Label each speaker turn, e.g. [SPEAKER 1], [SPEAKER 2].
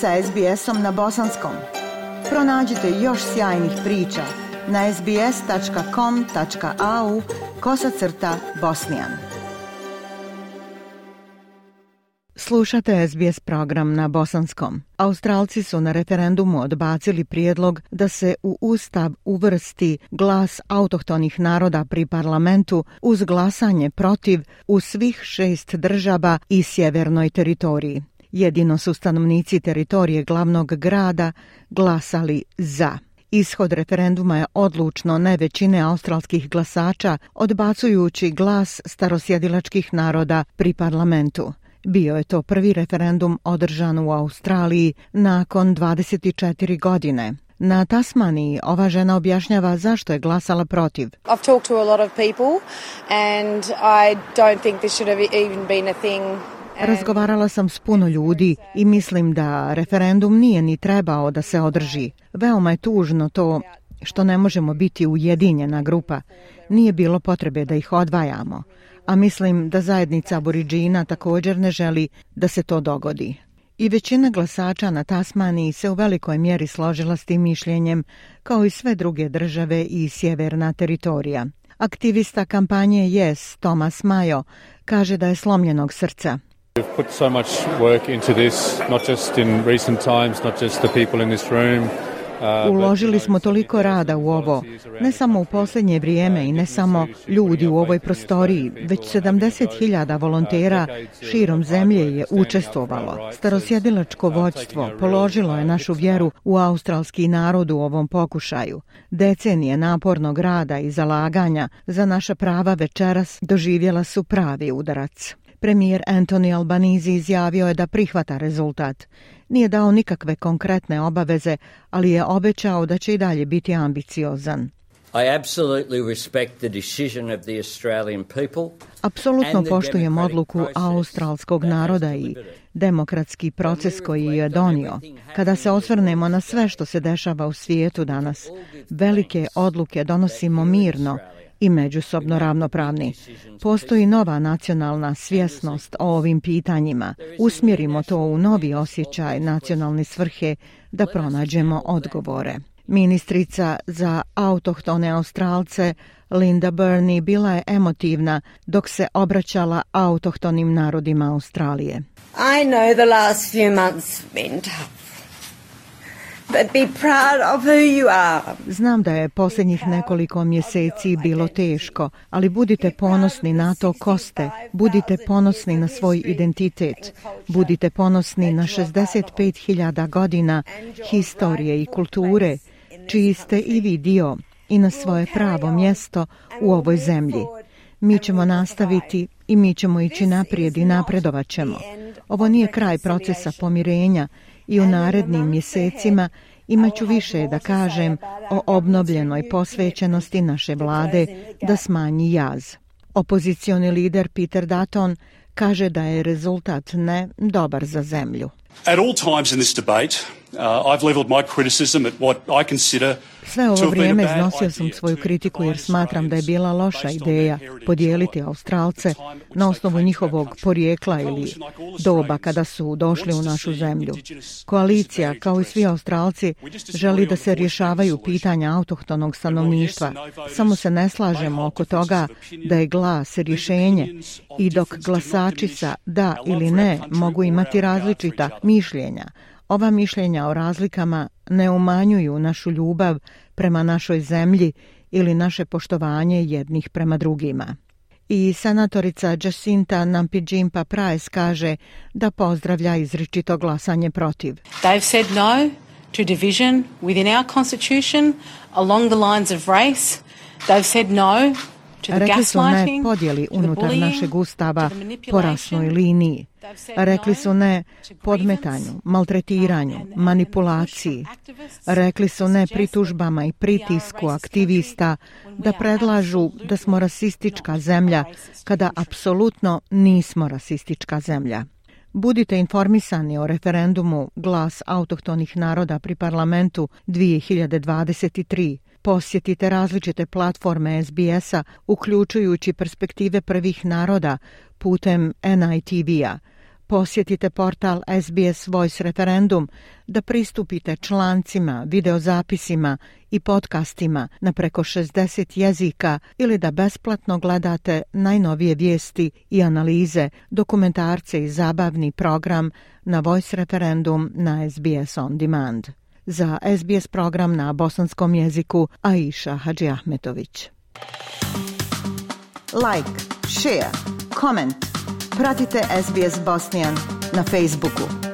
[SPEAKER 1] sa SBS-om na bosanskom. Pronađite još sjajnih priča na sbs.com.au kosacrta bosnijan. Slušate SBS program na bosanskom. Australci su na referendumu odbacili prijedlog da se u Ustav uvrsti glas autohtonih naroda pri parlamentu uz glasanje protiv u svih šest država i sjevernoj teritoriji. Jedino su stanovnici teritorije glavnog grada glasali za. Ishod referenduma je odlučno ne većine australskih glasača odbacujući glas starosjedilačkih naroda pri parlamentu. Bio je to prvi referendum održan u Australiji nakon 24 godine. Na Tasmaniji ova žena objašnjava zašto je glasala protiv. I've talked to a lot of people and
[SPEAKER 2] I don't think this should have even been a thing Razgovarala sam s puno ljudi i mislim da referendum nije ni trebao da se održi. Veoma je tužno to što ne možemo biti ujedinjena grupa. Nije bilo potrebe da ih odvajamo. A mislim da zajednica Boriđina također ne želi da se to dogodi. I većina glasača na Tasmaniji se u velikoj mjeri složila s tim mišljenjem, kao i sve druge države i sjeverna teritorija. Aktivista kampanje Yes, Thomas Majo, kaže da je slomljenog srca. We've put so much work into this, not just in
[SPEAKER 3] recent times, not just the people in this room, uh, Uložili smo toliko rada u ovo, ne samo u posljednje vrijeme i ne samo ljudi u ovoj prostoriji, već 70.000 volontera širom zemlje je učestvovalo. Starosjedilačko vođstvo položilo je našu vjeru u australski narod u ovom pokušaju. Decenije napornog rada i zalaganja za naša prava večeras doživjela su pravi udarac. Premijer Anthony Albanizi izjavio je da prihvata rezultat. Nije dao nikakve konkretne obaveze, ali je obećao da će i dalje biti ambiciozan. I absolutely respect the
[SPEAKER 4] decision of the Australian people. Apsolutno poštujem odluku australskog naroda i demokratski proces koji je donio. Kada se osvrnemo na sve što se dešava u svijetu danas, velike odluke donosimo mirno, i međusobno ravnopravni. Postoji nova nacionalna svjesnost o ovim pitanjima. Usmjerimo to u novi osjećaj nacionalne svrhe da pronađemo odgovore. Ministrica za autohtone Australce Linda Burney bila je emotivna dok se obraćala autohtonim narodima Australije.
[SPEAKER 5] I know the last few months been tough but be proud of who you are. Znam da je posljednjih nekoliko mjeseci bilo teško, ali budite ponosni na to ko ste, budite ponosni na svoj identitet, budite ponosni na 65.000 godina historije i kulture, čiji ste i vi dio i na svoje pravo mjesto u ovoj zemlji. Mi ćemo nastaviti i mi ćemo ići naprijed i napredovat ćemo. Ovo nije kraj procesa pomirenja, i u narednim mjesecima imaću više da kažem o obnovljenoj posvećenosti naše vlade da smanji jaz. Opozicioni lider Peter Dutton kaže da je rezultat ne dobar za zemlju. At all times in this debate,
[SPEAKER 6] Uh, Sve ovo vrijeme iznosio sam svoju kritiku jer smatram da je bila loša ideja podijeliti Australce na osnovu njihovog porijekla ili doba kada su došli u našu zemlju. Koalicija, kao i svi Australci, želi da se rješavaju pitanja autohtonog stanovništva. Samo se ne slažemo oko toga da je glas rješenje i dok glasači sa da ili ne mogu imati različita mišljenja, Ova mišljenja o razlikama ne umanjuju našu ljubav prema našoj zemlji ili naše poštovanje jednih prema drugima. I senatorica Jacinta Nampijimpa Price kaže da pozdravlja izričito glasanje protiv.
[SPEAKER 7] They've said no to division within our constitution along the lines of race. They've said no Rekli su ne podjeli unutar našeg ustava po rasnoj liniji. Rekli su ne podmetanju, maltretiranju, manipulaciji. Rekli su ne pritužbama i pritisku aktivista da predlažu da smo rasistička zemlja kada apsolutno nismo rasistička zemlja. Budite informisani o referendumu Glas autohtonih naroda pri parlamentu posjetite različite platforme SBS-a, uključujući perspektive prvih naroda putem NITV-a. Posjetite portal SBS Voice Referendum da pristupite člancima, videozapisima i podcastima na preko 60 jezika ili da besplatno gledate najnovije vijesti i analize, dokumentarce i zabavni program na Voice Referendum na SBS On Demand. Za SBS program na bosanskom jeziku Aisha Hadži Ahmetović. Like, share, comment. Pratite SBS Bosnian na Facebooku.